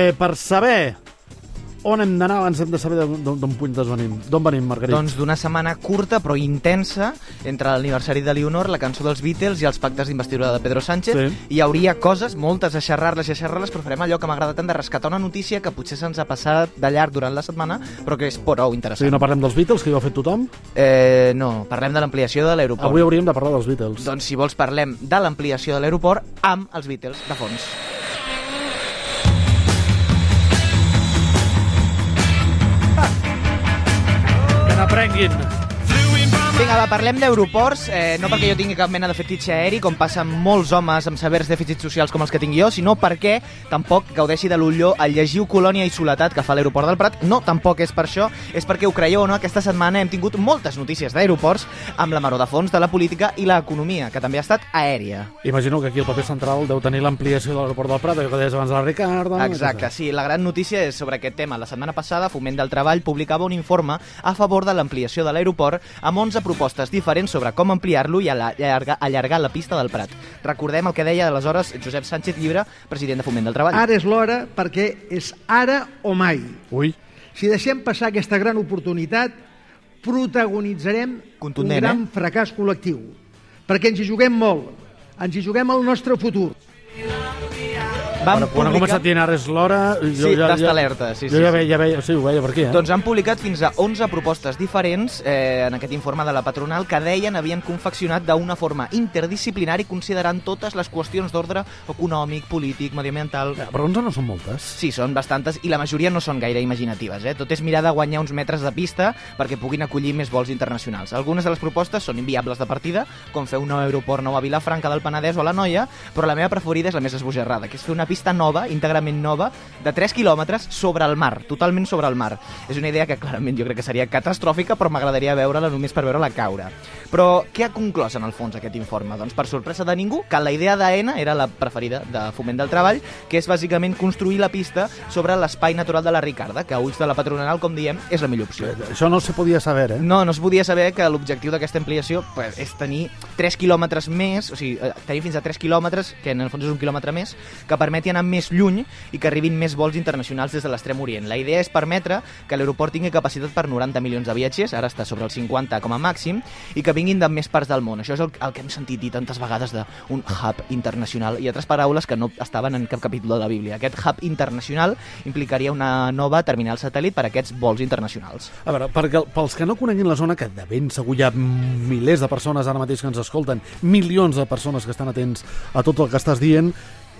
Eh, per saber on hem d'anar abans hem de saber d'on puntes venim. D'on venim, Margarit? Doncs d'una setmana curta però intensa entre l'aniversari de Leonor, la cançó dels Beatles i els pactes d'investidura de Pedro Sánchez. Sí. Hi hauria coses, moltes, a xerrar-les i a xerrar-les, però farem allò que m'agrada tant de rescatar una notícia que potser se'ns ha passat de llarg durant la setmana, però que és prou interessant. sigui, no parlem dels Beatles, que ho ha fet tothom? eh, no, parlem de l'ampliació de l'aeroport. Avui hauríem de parlar dels Beatles. Doncs si vols parlem de l'ampliació de l'aeroport amb els Beatles de fons. Que n'aprenguin. Vinga, va, parlem d'aeroports, eh, no perquè jo tingui cap mena de fetitxe aeri, com passa amb molts homes amb severs dèficits socials com els que tinc jo, sinó perquè tampoc gaudeixi de l'ulló el llegiu colònia i soledat que fa l'aeroport del Prat. No, tampoc és per això, és perquè ho creieu o no, aquesta setmana hem tingut moltes notícies d'aeroports amb la maró de fons de la política i l'economia, que també ha estat aèria. Imagino que aquí el paper central deu tenir l'ampliació de l'aeroport del Prat, que deies abans de la Ricarda... Exacte, sí, la gran notícia és sobre aquest tema. La setmana passada, Foment del Treball publicava un informe a favor de l'ampliació de l'aeroport amb 11 propostes diferents sobre com ampliar-lo i allargar, allargar la pista del Prat. Recordem el que deia aleshores Josep Sánchez Llibre, president de Foment del Treball. Ara és l'hora perquè és ara o mai. Ui, Si deixem passar aquesta gran oportunitat, protagonitzarem Contundent, un gran eh? fracàs col·lectiu. Perquè ens hi juguem molt. Ens hi juguem el nostre futur. Van quan ha començat dient ara és l'hora... jo Sí, d'estar alerta, sí, jo sí, ja, sí. veia, ja veia, sí, ho veia per aquí, eh? Doncs han publicat fins a 11 propostes diferents eh, en aquest informe de la patronal que deien havien confeccionat d'una forma interdisciplinari considerant totes les qüestions d'ordre econòmic, polític, mediambiental... Eh, Però 11 no són moltes. Sí, són bastantes i la majoria no són gaire imaginatives. Eh? Tot és mirar de guanyar uns metres de pista perquè puguin acollir més vols internacionals. Algunes de les propostes són inviables de partida, com fer un nou aeroport nou a Vilafranca del Penedès o a la Noia, però la meva preferida és la més esbojarrada, que és fer una pista nova, íntegrament nova, de 3 quilòmetres sobre el mar, totalment sobre el mar. És una idea que clarament jo crec que seria catastròfica, però m'agradaria veure-la només per veure-la caure. Però què ha conclòs en el fons aquest informe? Doncs per sorpresa de ningú, que la idea d'AENA era la preferida de Foment del Treball, que és bàsicament construir la pista sobre l'espai natural de la Ricarda, que a ulls de la patronal, com diem, és la millor opció. Això no se podia saber, eh? No, no es podia saber que l'objectiu d'aquesta ampliació pues, és tenir 3 quilòmetres més, o sigui, eh, tenir fins a 3 quilòmetres, que en el fons és un quilòmetre més, que permeti anar més lluny i que arribin més vols internacionals des de l'extrem orient. La idea és permetre que l'aeroport tingui capacitat per 90 milions de viatgers, ara està sobre els 50 com a màxim, i que vinguin de més parts del món. Això és el, el que hem sentit dir tantes vegades d'un hub internacional i altres paraules que no estaven en cap capítol de la Bíblia. Aquest hub internacional implicaria una nova terminal satèl·lit per a aquests vols internacionals. A veure, perquè, pels que no coneguin la zona, que de ben segur hi ha milers de persones ara mateix que ens escolten, milions de persones que estan atents a tot el que estàs dient,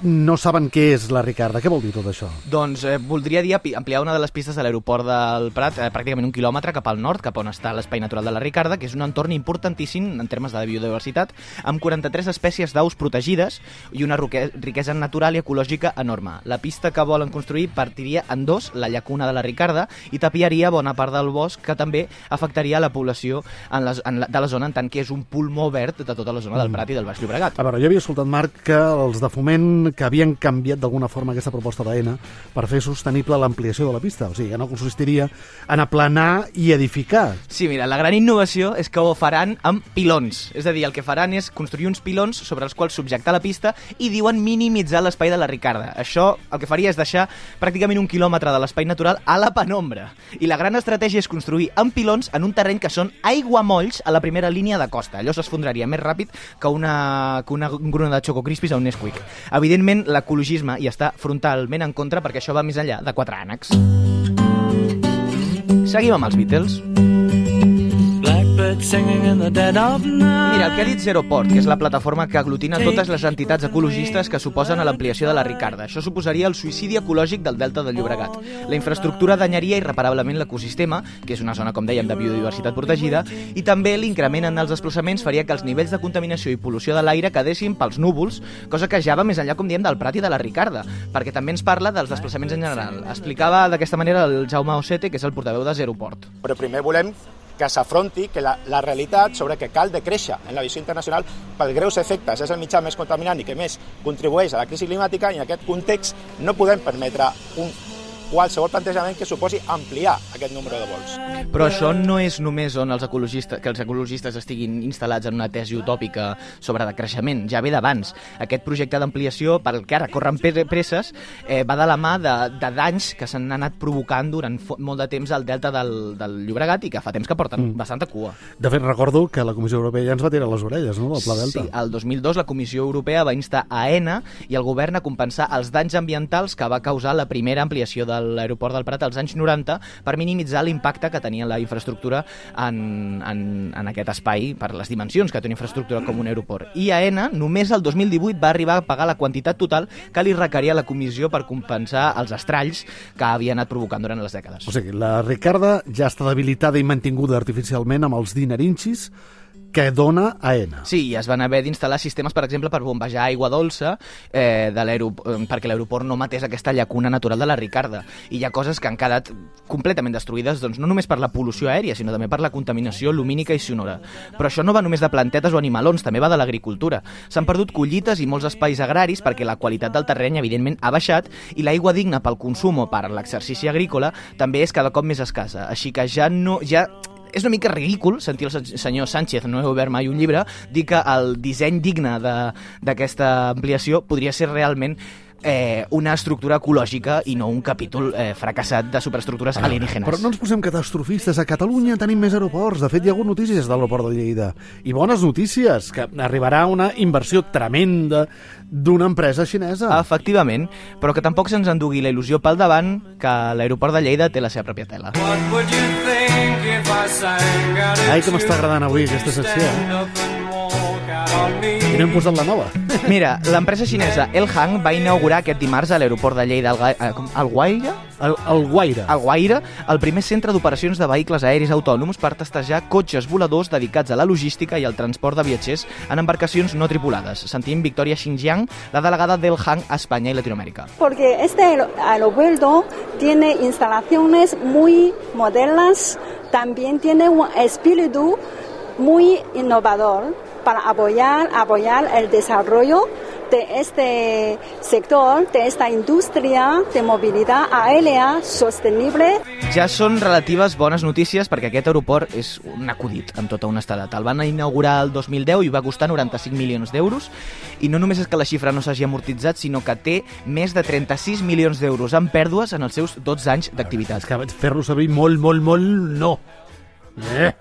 no saben què és la Ricarda. Què vol dir tot això? Doncs eh, voldria dir ampliar una de les pistes de l'aeroport del Prat, eh, pràcticament un quilòmetre cap al nord, cap on està l'espai natural de la Ricarda, que és un entorn importantíssim en termes de biodiversitat, amb 43 espècies d'aus protegides i una riquesa natural i ecològica enorme. La pista que volen construir partiria en dos, la llacuna de la Ricarda, i tapiaria bona part del bosc, que també afectaria la població en la, en la, de la zona, en tant que és un pulmó verd de tota la zona del Prat i del Baix Llobregat. A veure, jo havia escoltat, Marc, que els de Foment que havien canviat d'alguna forma aquesta proposta d'AENA per fer sostenible l'ampliació de la pista. O sigui, que no consistiria en aplanar i edificar. Sí, mira, la gran innovació és que ho faran amb pilons. És a dir, el que faran és construir uns pilons sobre els quals subjectar la pista i diuen minimitzar l'espai de la Ricarda. Això el que faria és deixar pràcticament un quilòmetre de l'espai natural a la penombra. I la gran estratègia és construir amb pilons en un terreny que són aiguamolls a la primera línia de costa. Allò s'esfondraria més ràpid que una, que una gruna de Choco Crispis a un Nesquik. Evidentment, l'ecologisme hi està frontalment en contra perquè això va més enllà de quatre ànecs. Seguim amb els Beatles. Mira, el que ha dit Zeroport, que és la plataforma que aglutina totes les entitats ecologistes que suposen a l'ampliació de la Ricarda. Això suposaria el suïcidi ecològic del delta del Llobregat. La infraestructura danyaria irreparablement l'ecosistema, que és una zona, com dèiem, de biodiversitat protegida, i també l'increment en els desplaçaments faria que els nivells de contaminació i pol·lució de l'aire quedessin pels núvols, cosa que ja va més enllà, com diem, del Prat i de la Ricarda, perquè també ens parla dels desplaçaments en general. Explicava d'aquesta manera el Jaume Osete, que és el portaveu de Zeroport. però primer volem que s'afronti que la, la realitat sobre que cal decréixer en la visió internacional pels greus efectes. És el mitjà més contaminant i que més contribueix a la crisi climàtica i en aquest context no podem permetre un qualsevol plantejament que suposi ampliar aquest número de vols. Però això no és només on els ecologistes, que els ecologistes estiguin instal·lats en una tesi utòpica sobre decreixement, ja ve d'abans. Aquest projecte d'ampliació, pel que ara corren presses, eh, va de la mà de, de danys que s'han anat provocant durant molt de temps al delta del, del Llobregat i que fa temps que porten mm. bastanta cua. De fet, recordo que la Comissió Europea ja ens va tirar les orelles, no?, del Pla Delta. Sí, el 2002 la Comissió Europea va instar a ENA i el govern a compensar els danys ambientals que va causar la primera ampliació de l'aeroport del Prat als anys 90 per minimitzar l'impacte que tenia la infraestructura en, en, en aquest espai per les dimensions que té una infraestructura com un aeroport. I AENA només el 2018 va arribar a pagar la quantitat total que li requeria la comissió per compensar els estralls que havia anat provocant durant les dècades. O sigui, la Ricarda ja està debilitada i mantinguda artificialment amb els dinarinxis que dona AENA. Sí, i es van haver d'instal·lar sistemes, per exemple, per bombejar aigua dolça eh, de eh, perquè l'aeroport no matés aquesta llacuna natural de la Ricarda. I hi ha coses que han quedat completament destruïdes, doncs, no només per la pol·lució aèria, sinó també per la contaminació lumínica i sonora. Però això no va només de plantetes o animalons, també va de l'agricultura. S'han perdut collites i molts espais agraris perquè la qualitat del terreny, evidentment, ha baixat i l'aigua digna pel consum o per l'exercici agrícola també és cada cop més escassa. Així que ja no... Ja és una mica ridícul sentir el sen- senyor Sánchez, no he obert mai un llibre, dir que el disseny digne d'aquesta ampliació podria ser realment eh, una estructura ecològica i no un capítol eh, fracassat de superestructures alienígenes. Però no ens posem catastrofistes. A Catalunya tenim més aeroports. De fet, hi ha hagut notícies de l'aeroport de Lleida. I bones notícies, que arribarà una inversió tremenda d'una empresa xinesa. Efectivament, però que tampoc se'ns endugui la il·lusió pel davant que l'aeroport de Lleida té la seva pròpia tela. Ai, que m'està agradant avui aquesta secció. Eh? I no hem posat la nova. Mira, l'empresa xinesa El Hang va inaugurar aquest dimarts a l'aeroport de Lleida al, Ga- eh, com- al Guaire, El, el Guaire. a Guaire, el primer centre d'operacions de vehicles aèris autònoms per testejar cotxes voladors dedicats a la logística i al transport de viatgers en embarcacions no tripulades. Sentim Victoria Xinjiang, la delegada del Hang a Espanya i Latinoamèrica. Porque este aer- aeropuerto tiene instalaciones muy modernas, también tiene un espíritu muy innovador para apoyar, apoyar el desarrollo de este sector, de esta industria de movilidad aérea sostenible. Ja són relatives bones notícies perquè aquest aeroport és un acudit amb tota honestedat. El van inaugurar el 2010 i va costar 95 milions d'euros i no només és que la xifra no s'hagi amortitzat, sinó que té més de 36 milions d'euros en pèrdues en els seus 12 anys d'activitat. És que fer-lo servir molt, molt, molt, no. Eh,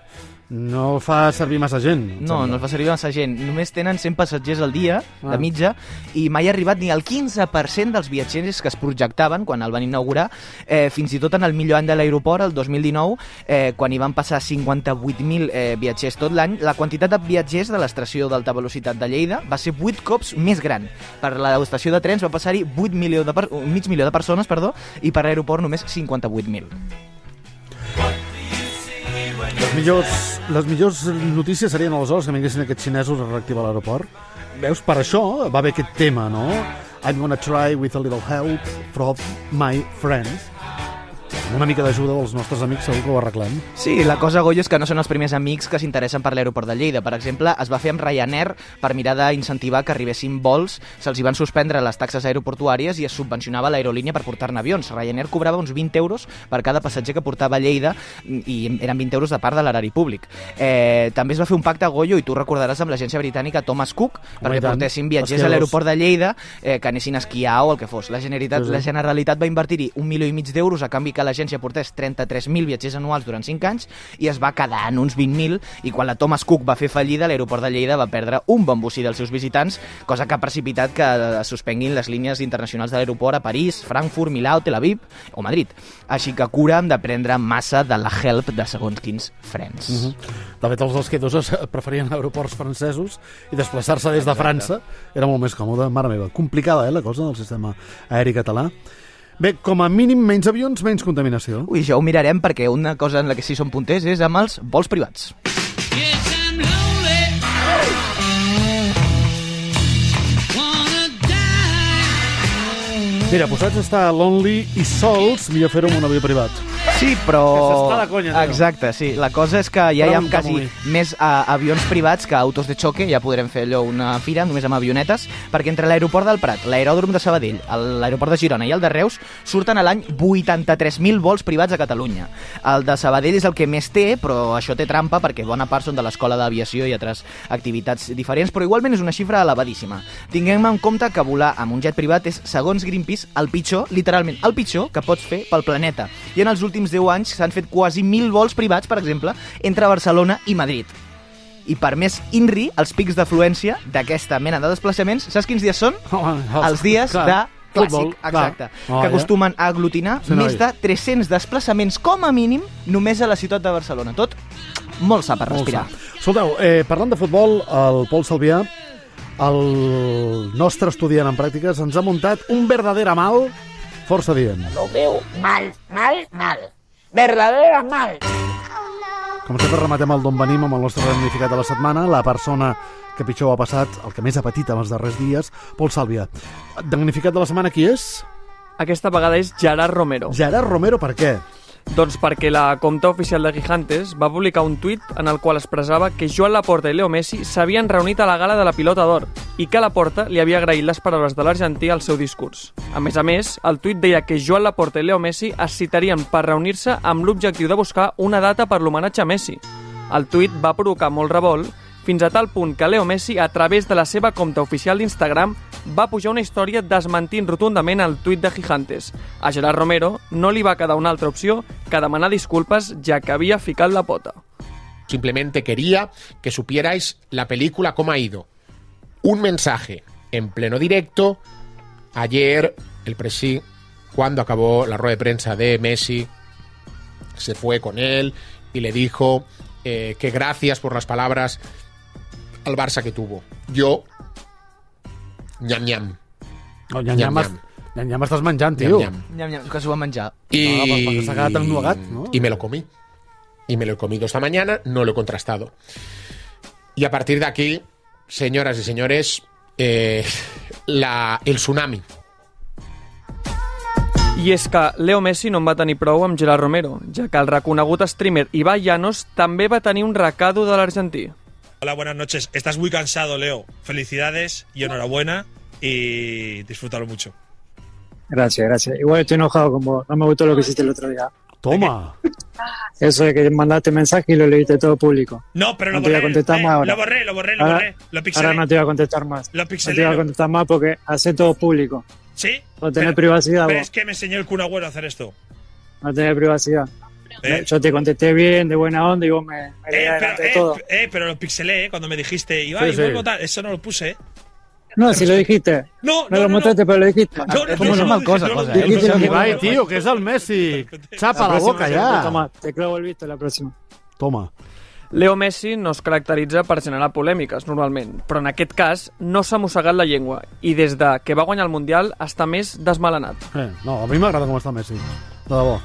no fa servir massa gent. No, sembla. no es va servir massa gent. Només tenen 100 passatgers al dia, Ah. de mitja, i mai ha arribat ni al 15% dels viatgers que es projectaven quan el van inaugurar. Eh, fins i tot en el millor any de l'aeroport, el 2019, eh, quan hi van passar 58.000 eh, viatgers tot l'any, la quantitat de viatgers de l'estació d'alta velocitat de Lleida va ser 8 cops més gran. Per l'estació de trens va passar-hi 8 milió de per... mig milió de persones, perdó, i per l'aeroport només 58.000. Les millors, les millors notícies serien aleshores que vinguessin aquests xinesos a reactivar l'aeroport. Veus, per això va haver aquest tema, no? I'm gonna try with a little help from my friends. Una mica d'ajuda dels nostres amics segur que ho arreglem. Sí, la cosa, Goyo, és que no són els primers amics que s'interessen per l'aeroport de Lleida. Per exemple, es va fer amb Ryanair per mirar d'incentivar que arribessin vols, se'ls hi van suspendre les taxes aeroportuàries i es subvencionava l'aerolínia per portar-ne avions. Ryanair cobrava uns 20 euros per cada passatger que portava a Lleida i eren 20 euros de part de l'erari públic. Eh, també es va fer un pacte, Goyo, i tu recordaràs amb l'agència britànica Thomas Cook, Home, perquè portessin viatgers a l'aeroport de Lleida eh, que anessin a esquiar o el que fos. La Generalitat, Sí, sí. la Generalitat va invertir-hi un milió i mig d'euros a canvi que l'agència portés 33.000 viatgers anuals durant 5 anys i es va quedar en uns 20.000 i quan la Thomas Cook va fer fallida l'aeroport de Lleida va perdre un bon bocí dels seus visitants, cosa que ha precipitat que es suspenguin les línies internacionals de l'aeroport a París, Frankfurt, Milà, Tel Aviv o Madrid. Així que cura hem de prendre massa de la help de segons quins frens. Mhm. De fet, els esquiadors preferien aeroports francesos i desplaçar-se des de França era molt més còmode. Mare meva, complicada, eh, la cosa del sistema aeri català. Bé, com a mínim, menys avions, menys contaminació. Ui, ja ho mirarem perquè una cosa en la que sí som punters és amb els vols privats. Yes, I'm lonely. Wanna die. Mira, posats a estar lonely i sols, millor fer-ho amb un avió privat. Sí, però... Que s'està de conya, tio. Exacte, sí. La cosa és que ja hi ha quasi més uh, avions privats que autos de xoque, ja podrem fer allò una fira només amb avionetes, perquè entre l'aeroport del Prat, l'aeròdrom de Sabadell, el- l'aeroport de Girona i el de Reus surten a l'any 83.000 vols privats a Catalunya. El de Sabadell és el que més té, però això té trampa perquè bona part són de l'escola d'aviació i altres activitats diferents, però igualment és una xifra elevadíssima. Tinguem en compte que volar amb un jet privat és, segons Greenpeace, el pitjor, literalment el pitjor que pots fer pel planeta. I en els últims 10 anys s'han fet quasi 1.000 vols privats, per exemple, entre Barcelona i Madrid. I per més INRI, els pics d'afluència d'aquesta mena de desplaçaments, saps quins dies són? Els dies Clar, de futbol, clàssic, exacte, clar. Oh, que acostumen a aglutinar Sí, més de 300 desplaçaments com a mínim només a la ciutat de Barcelona. Tot molt sa per respirar. Escolteu, eh, parlant de futbol, el Pol Salvià, el nostre estudiant en pràctiques, ens ha muntat un verdader mal força dient. Lo veo mal, mal, mal. Verdadera mal. Com sempre, rematem el d'on venim amb el nostre damnificat de la setmana, la persona que pitjor ha passat, el que més ha patit en els darrers dies, Pol Sàlvia. Damnificat de la setmana qui és? Aquesta vegada és Gerard Romero. Gerard Romero, per què? Doncs perquè la compta oficial de Gigantes va publicar un tuit en el qual expressava que Joan Laporta i Leo Messi s'havien reunit a la gala de la pilota d'or i que Laporta li havia agraït les paraules de l'argentí al seu discurs. A més a més, el tuit deia que Joan Laporta i Leo Messi es citarien per reunir-se amb l'objectiu de buscar una data per l'homenatge a Messi. El tuit va provocar molt revolt fins a tal punt que Leo Messi, a través de la seva compta oficial d'Instagram, va pujar una història desmentint rotundament el tuit de Gigantes. A Gerard Romero no li va quedar una altra opció que demanar disculpes ja que havia ficat la pota. Simplemente quería que supierais la película cómo ha ido. Un mensaje en pleno directo. Ayer el presi, cuando acabó la rueda de prensa de Messi, se fue con él y le dijo eh, que gracias por las palabras al Barça que tuvo. Yo, ñam ñam. No, nyam-nyam, Nyam-nyam. es- nyam-nyam estàs menjant, tio. Nyam-nyam. Nyam, nyam, que s'ho va menjar. Y, Ah, pues porque se ha quedado tan nugat, ¿no? y me lo comí. Y me lo he comido esta mañana, no lo he contrastado. Y a partir de aquí, señoras y señores, eh, la, el tsunami. I és que Leo Messi no en va tenir prou amb Gerard Romero, ja que el reconegut streamer Ibai Llanos també va tenir un recado de l'argentí. Hola, buenas noches. Estás muy cansado, Leo. Felicidades y enhorabuena y disfrútalo mucho. Gracias, gracias. Igual estoy enojado con vos. No me gustó lo que hiciste el otro día. Toma. Eso de que mandaste mensaje y lo leíste todo público. No, pero lo No te voy a contestar eh, más ahora. Lo borré, lo borré, lo Ahora- borré. Lo pixelé. Ahora no te voy a contestar más. Lo No te pixelé. voy a contestar más porque hace todo público. ¿Sí? No tener Pero- privacidad, Pero vos. es que me enseñó el Kun Agüero a hacer esto. No tener privacidad. ¿Eh? Yo te contesté bien, de buena onda, y vos me, me Eh, pero, de eh, todo. eh, pero lo pixelé eh, cuando me dijiste, Ibai, Sí, sí. vuelvo tal. Eso no lo puse, ¿eh? No, si lo dijiste. No, Me lo mostraste, pero lo dijiste. Yo no, ¿Cómo no, no? no, cosa, cosa. Dijiste lo que- Ibai, tio, que és el Messi. Xapa la, próxima boca ja. Toma, te clavo el visto la próxima. Toma. Leo Messi no es caracteritza per generar polèmiques, normalment, però en aquest cas no s'ha mossegat la llengua i des de que va guanyar el Mundial està més desmalenat. Eh, no, a mi m'agrada com està Messi. De debò.